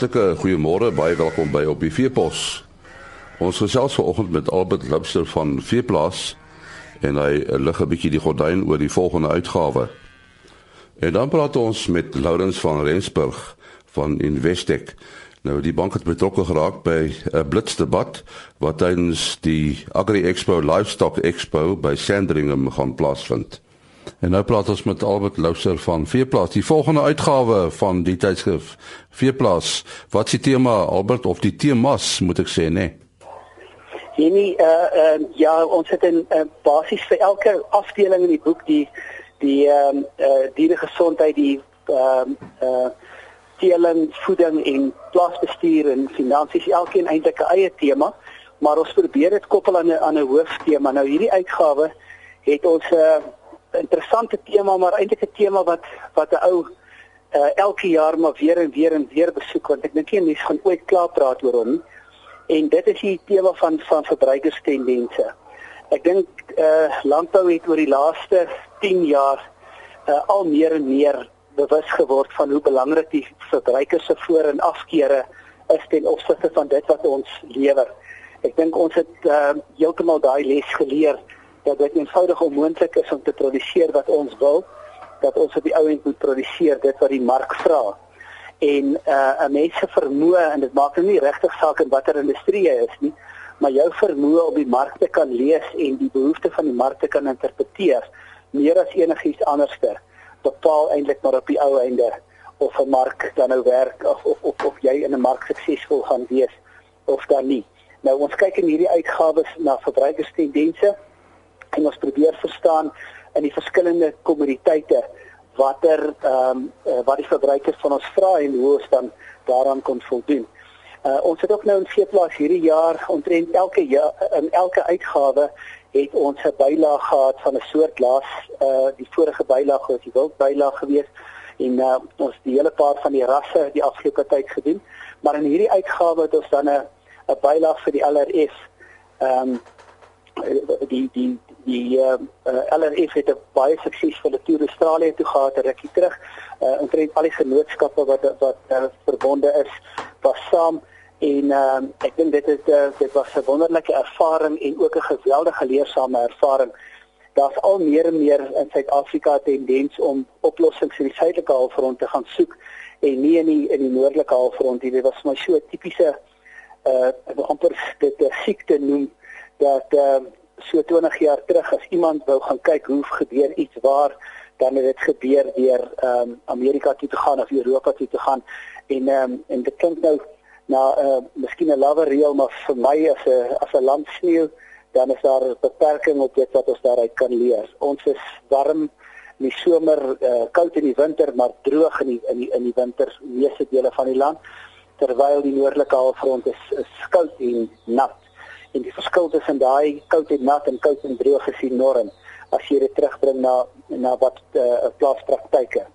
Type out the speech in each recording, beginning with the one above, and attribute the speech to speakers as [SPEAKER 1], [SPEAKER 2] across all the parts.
[SPEAKER 1] Hartlike goeiemôre, baie welkom by op die Veepos. Ons gesels vanoggend met Albert Lubster van Veeplaas en hy lig 'n bietjie die gordyn oor die volgende uitgawe. En dan praat ons met Laurens van Rensburg van Investec. Nou die bank het betrokke geraak by 'n blitsdebat wat tydens die Agri Expo Livestock Expo by Sandringham gaan plaasvind. En nou praat ons met Albert Louser van Veeplaas. Die volgende uitgawe van die tydskrif Veeplaas. Wat is die tema Albert of die temas moet ek sê nê? Nee?
[SPEAKER 2] Nee, uh, uh ja, ons het 'n uh, basis vir elke afdeling in die boek die die ehm uh, uh, dieregesondheid, die ehm uh, uh teeling, voeding en plaasbestuur en finansies elkeen eintlik 'n eie tema, maar ons probeer dit koppel aan 'n aan 'n hooftema. Nou hierdie uitgawe het ons 'n uh, interessante tema maar eintlik 'n tema wat wat 'n ou uh, elke jaar maar weer en weer en weer besoek want ek dink nie mense gaan ooit klaar praat oor hom en dit is die tema van van verbruikerstendense. Ek dink eh uh, landbou het oor die laaste 10 jaar uh, al meer en meer bewus geword van hoe belangrik die verbruiker se voor- en afkeere is ten opsigte van dit wat ons lewer. Ek dink ons het uh, heeltemal daai les geleer dat dit eenvoudig onmoontlik is om te produseer wat ons wil dat ons op die ou end moet produseer dit wat die mark vra. En uh 'n mens se vermoë en dit maak nou nie regtig saak in watter industrie jy is nie maar jou vermoë om die markte kan lees en die behoeftes van die markte kan interpreteer meer as enigiets anderster bepaal eintlik maar op die ou einde of 'n mark dan nou werk of of of, of jy in 'n mark suksesvol gaan wees of dan nie. Nou ons kyk in hierdie uitgawes na verbruikerstendense en ons probeer verstaan in die verskillende kommoditeite watter ehm um, uh, wat die verbruikers van ons vra en hoe ons dan daaraan kon voldoen. Uh, ons het ook nou in veeplaas hierdie jaar omtrent elke jaar in elke uitgawe het ons 'n bylaag gehad van 'n soort laas uh die vorige bylaag was die wildbylaag geweest en uh, ons die hele paar van die rasse die afgelope tyd gedoen maar in hierdie uitgawe het ons dan 'n 'n bylaag vir die LRF ehm um, die die die uh, uh, LRF het 'n baie suksesvolle toer Australië toe gehad rukkie terug. Uh omtrent al die genootskappe wat wat uh, verbonde is was saam en uh, ek dink dit het uh, dit was 'n wonderlike ervaring en ook 'n geweldige leersame ervaring. Daar's al meer en meer in Suid-Afrika tendens om oplossings in die suidelike halfrond te gaan soek en nie in die in die noordelike halfrond nie. Dit was maar so 'n tipiese uh amper dit 'n siekte noem dat uh so 20 jaar terug as iemand wou gaan kyk hoe gebeur iets waar dan het dit gebeur deur ehm um, Amerika toe te gaan of Europa toe te gaan en ehm um, en dit klink nou na 'n uh, miskien 'n lawe reël maar vir my as 'n as 'n land sneeu dan is daar 'n beperking op dit wat ons daaruit kan leer. Ons is warm in die somer, uh, koud in die winter, maar droog in die in die in die winter meeste dele van die land terwyl die noordelike halfrond is, is koud en nat en die verskil tussen daai koud en nat en koud en droog is enorm as jy dit terugbring na na wat 'n uh, eh, plaaspraktyke.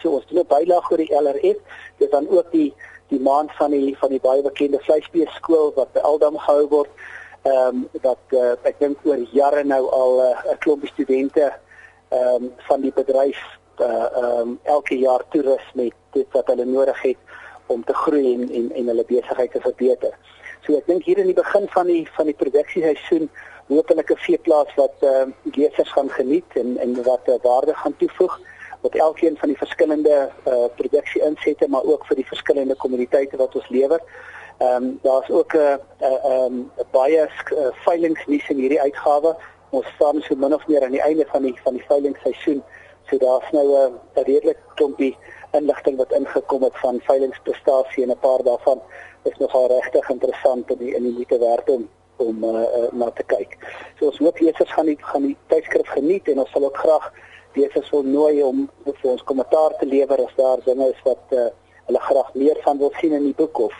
[SPEAKER 2] So ons doen 'n bylaag oor die LRF, dit dan ook die die maand van die van die baie bekende vleisbees skool wat by Aldam gehou word. Ehm um, dat uh, ek dink oor jare nou al eh, 'n uh, klompie studente ehm um, van die bedryf uh ehm um, elke jaar toerus met dit wat hulle nodig het om te groei en en, en hulle besigheid te verbeter. So ek dink hier in die begin van die van die produksieseisoen hopelik 'n veeplaas wat ehm uh, lesers gaan geniet en en wat uh, waarde gaan toevoeg wat elkeen van die verskillende uh, produksie insette maar ook vir die verskillende kommoditeite wat ons lewer. Ehm um, daar's ook 'n uh, 'n uh, um, baie uh, veilingnuus in hierdie uitgawe. Ons staan so min of meer aan die einde van die van die veilingsseisoen. So daar's nou 'n uh, redelik klompie inligting wat ingekom het van veilingsprestasie en 'n paar daarvan is nogal regtig interessant in die in die moeite werd om om uh, uh, na te kyk. So ons hoop lesers gaan die gaan die tydskrif geniet en ons sal ook graag lesers wil nooi om vir ons kommentaar te lewer as daar dinge is wat uh, hulle graag meer van wil sien in die boek of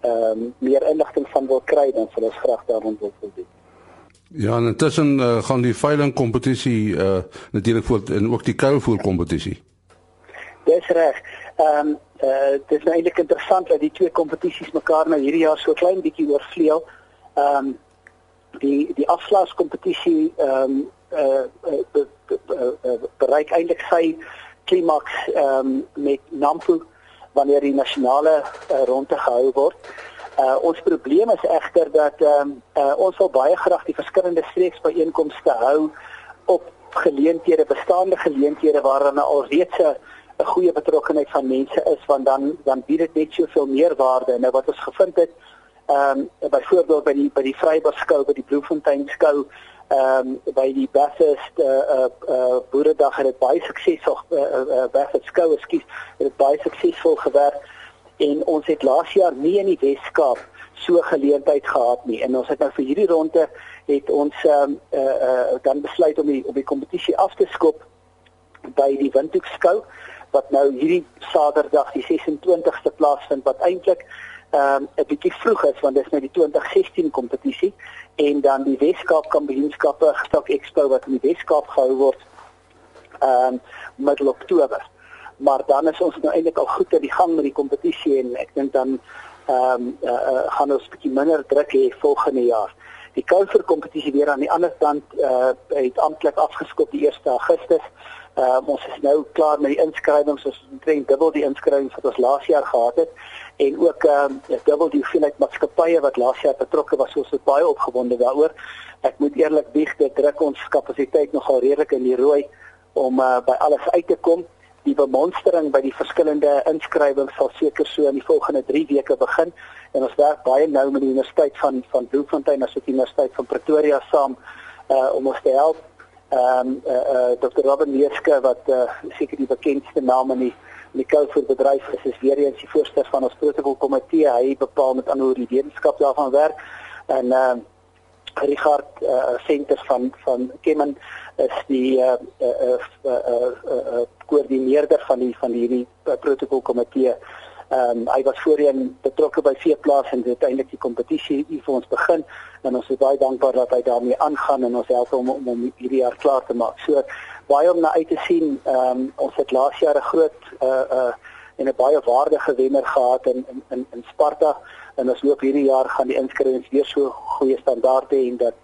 [SPEAKER 2] ehm um, meer inligting van wil kry dan sal ons graag daarvan wil voldoen.
[SPEAKER 1] Ja, en intussen uh, gaan die veiling kompetisie uh, natuurlik voort en ook die kuilvoer kompetisie.
[SPEAKER 2] Dis reg. Ehm um, uh dit is nou eintlik interessant dat die twee kompetisies mekaar nou hierdie jaar so klein bietjie oorvleuel. Ehm um, die die afslaas kompetisie ehm um, uh, uh, uh bereik eintlik sy klimaks ehm um, met Nampo wanneer die nasionale uh, ronde gehou word. Uh ons probleem is egter dat ehm um, uh, ons wil baie graag die verskillende streeksbyeenkomste hou op geleenthede, bestaande geleenthede waar dan alreeds 'n goeie betrokkeheid van mense is want dan dan bied dit net soveel meer waarde. Nou wat ons gevind het ehm um, byvoorbeeld by die by die Vrybaskou by die Bloemfontein skou ehm um, by die Bathurst uh uh, uh Boeredag het dit baie suksesvol uh, uh Bathurst skou ekskuus het dit baie suksesvol gewerk en ons het laas jaar nie in die Weskaap so geleentheid gehad nie en ons het nou vir hierdie ronde het ons ehm um, uh uh dan besluit om die om die kompetisie af te skop by die Windhoek skou wat nou hierdie Saterdag die 26ste plaasvind wat eintlik ehm um, 'n bietjie vroeg is want dit is nou die 2016 kompetisie en dan die Weskaap Kampioenskappe Gestok Expo wat in die Weskaap gehou word ehm um, middel Oktober. Maar dan is ons nou eintlik al goed aan die gang met die kompetisie en ek dink dan ehm um, uh, uh, gaan ons bietjie minder druk hê volgende jaar. Die Koufer kompetisie weer aan die ander kant uh, het amptelik afgeskop die 1 Augustus. Uh, ons is nou klaar met die inskrywings, ons het omtrent dubbel die inskrywings wat ons laas jaar gehad het en ook ehm um, dubbel die hoeveelheid maatskappye wat laas jaar betrokke was, ons is baie opgewonde daaroor. Ek moet eerlik bieg dit druk ons kapasiteit nogal redelik in die rooi om uh, by alles uit te kom. Die bemonstering by die verskillende inskrywings sal seker so in die volgende 3 weke begin en ons werk baie nou met die Universiteit van van Bloemfontein asook die Universiteit van Pretoria saam uh, om ons te help. Ehm um, uh, uh, Dr. Robin Leeske wat uh, seker die bekendste naam in die die Kouford bedryf is is weer eens die voorsteur van ons protokolkomitee. Hy bepaal met ander die wetenskap daarvan werk en ehm uh, Richard uh, Center van van Kemen is die uh uh uh, uh, uh, uh koördineerder van die van hierdie uh, protokolkomitee. Ehm um, hy was voorheen betrokke by veeplaas en het eintlik die kompetisie hier vir ons begin en ons is baie dankbaar dat hy daarmee aangaan en ons help hom om, om hierdie jaar klaar te maak. So baie om na uit te sien. Ehm um, ons het laas jaar 'n groot uh uh en 'n baie waardige wenner gehad in in, in Sparta en ons hoop hierdie jaar gaan die inskrywings weer so goeie standaarde hê en dat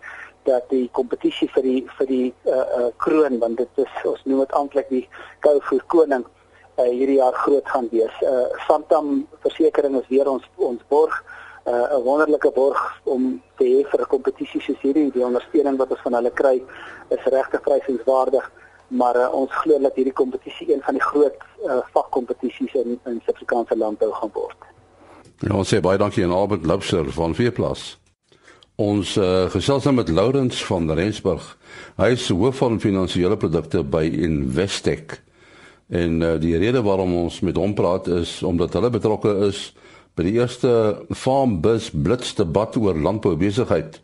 [SPEAKER 2] dat die kompetisie vir die vir die uh uh kroon want dit is ons noem dit amptelik die kou vir koning uh hierdie jaar groot gaan wees. Uh Santam versekerings is weer ons ons borg uh 'n wonderlike borg om te hê vir 'n kompetisie soos hierdie. Die ondersteuning wat ons van hulle kry is regtig prysenswaardig maar uh, ons glo dat hierdie kompetisie een van die groot uh, vakkompetisies in in Suid-Afrikaanse landbou gaan word.
[SPEAKER 1] Ja, ons sê baie dankie aan Albert Lubser van Veeplaas. Ons uh, gesels nou met Lourens van Rensburg. Hy is hoof van finansiële produkte by Investec. En uh, die rede waarom ons met hom praat is omdat hulle betrokke is by die eerste Farm Bus Blitz debat oor landboubesigheid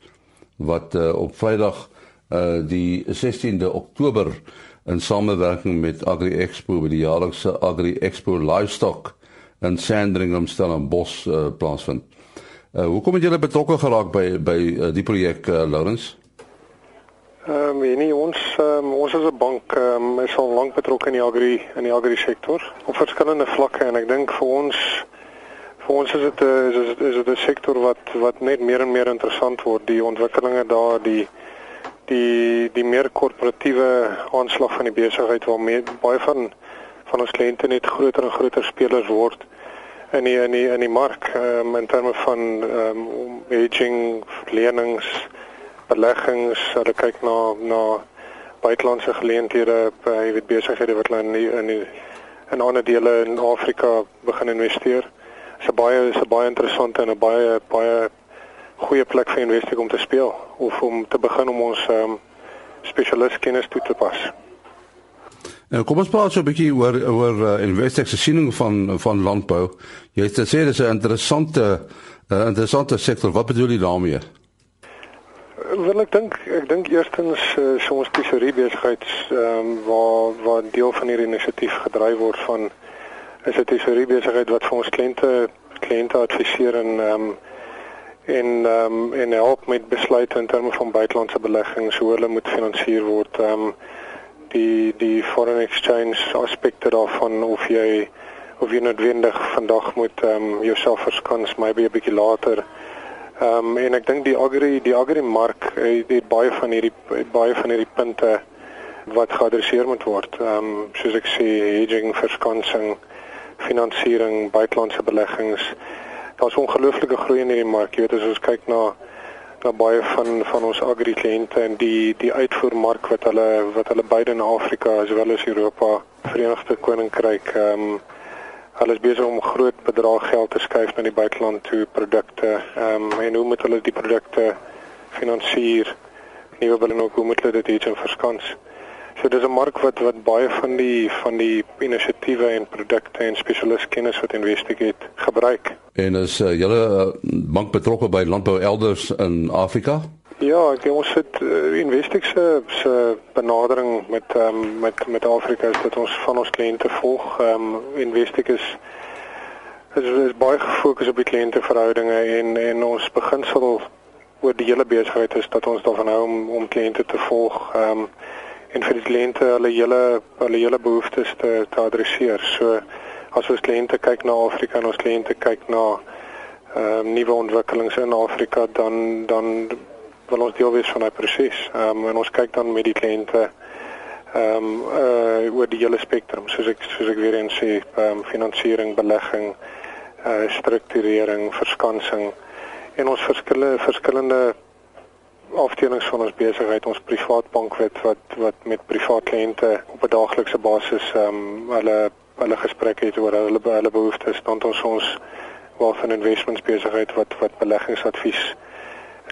[SPEAKER 1] wat uh, op Vrydag uh, die 16de Oktober in samewerking met Agri Expo by die jaarlikse Agri Expo Livestock in Sandringham Stellenbosch uh, plaasvind. Uh, hoekom het julle betrokke geraak by by uh, die projek uh, Lawrence?
[SPEAKER 3] Ehm um, nee, ons um, ons as 'n bank um, is al lank betrokke in die agri in die agri sektor op verskillende vlakke en ek dink vir ons vir ons is dit is dit is dit 'n sektor wat wat net meer en meer interessant word die ontwikkelinge daar die die die meer korporatiewe aanslag van die besigheid waarmee baie van van ons kliënte net groter en groter spelers word in die in die in die mark um, in terme van ehm um, aging lenings beleggings hulle kyk na na buitelandse geleenthede by weet besighede wat hulle in die, in die, in ander dele in Afrika begin investeer. Dit is baie is 'n baie interessante en 'n baie baie goeie plek vir Investec om te speel of om te begin om ons ehm um, spesialis kennis toe te pas.
[SPEAKER 1] Nou kom ons praat so 'n bietjie oor oor uh, Investec se siening van van landbou. Jy het gesê dit is 'n interessante uh, interessante sektor. Wat bedoel jy daarmee?
[SPEAKER 3] Wel ek dink ek dink eerstens uh, so ons tesorie besigheid ehm um, waar waar deel van hierdie inisiatief gedryf word van is 'n tesorie besigheid wat vir ons kliënte kliënte adviseer en ehm um, en ehm um, en help met besluite in terme van buitelandse beleggings hoe hulle moet finansier word ehm um, die die foreign exchange aspekte daarvan of jy of jy noodwendig vandag moet ehm um, jouself verskans maybe 'n bietjie later ehm um, en ek dink die agri die agri mark het, het baie van hierdie baie van hierdie punte wat geadresseer moet word ehm um, soos ek sê hedging verskansing finansiering, buitelandse beleggings. Daar's ongelooflike groei in hierdie mark. Jy weet as ons kyk na na baie van van ons agri kliënte en die die uitvoermark wat hulle wat hulle beide in Afrika as wel as Europa, Verenigde Koninkryk ehm um, hulle is besig om groot bedrae geld te skuif na die buiteland toe produkte ehm um, en hoe moet hulle die produkte finansier? Nuwe wil en ook hoe moet hulle dit iets in verskans? So dis 'n mark wat wat baie van die van die inisiatiewe en produkte en spesialistkennis wat Investigate gebruik.
[SPEAKER 1] En is uh, julle uh, bank betrokke by landbou elders in Afrika?
[SPEAKER 3] Ja, ek ons het uh, Investigate se benadering met um, met met Afrika is dat ons van ons kliënte volg. Um, Investigate is is, is baie gefokus op die kliënteverhoudinge en en ons beginsel oor die hele besigheid is dat ons daarvan hou om om kliënte te volg. Ehm um, en vir die kliënte hulle hele hulle hele behoeftes te te adresseer. So as ons kliënte kyk na Afrika en ons kliënte kyk na ehm um, nuwe ontwikkelings in Afrika dan dan wil ons deel wees van daai proses. Ehm um, en ons kyk dan met die kliënte ehm um, uh oor die hele spektrum soos ek soos ek weer eens sê, ehm um, finansiering, belegging, uh strukturering, verskansing en ons verskillende verskillende afdelings van ons besigheid, ons privaat bank wat wat met privaat kliënte op 'n daaglikse basis ehm um, hulle hulle gesprekke het oor hulle hulle behoeftes, dan ons ons wealth and investments besigheid wat wat beleggingsadvies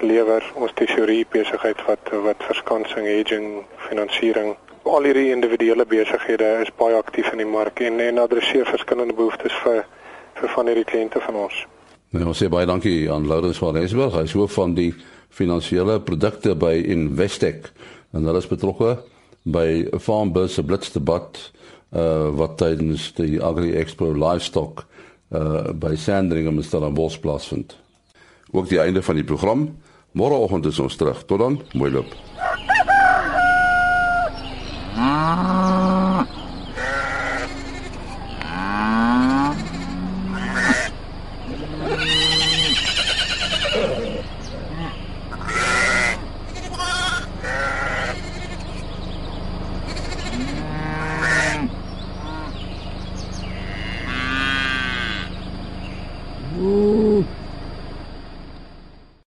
[SPEAKER 3] lewer, ons tesorie besigheid wat wat verskansing, hedging, finansiering. Al hierdie individuele besighede is baie aktief in die mark en en adresseer verskillende behoeftes vir vir van hierdie kliënte van ons.
[SPEAKER 1] Nou, ons sê baie dankie aan Laurens van Rensburg, hy is hoof van die finansiële produkte by Investec en hulle is betrokke by Farmbus se blitsdebat uh wat tydens die Agri Expo Livestock uh by Sandringham in Stellenbosch plaasvind. Ook die einde van die program. Môreoggend is ons terug. Tot dan, mooi loop. Ah.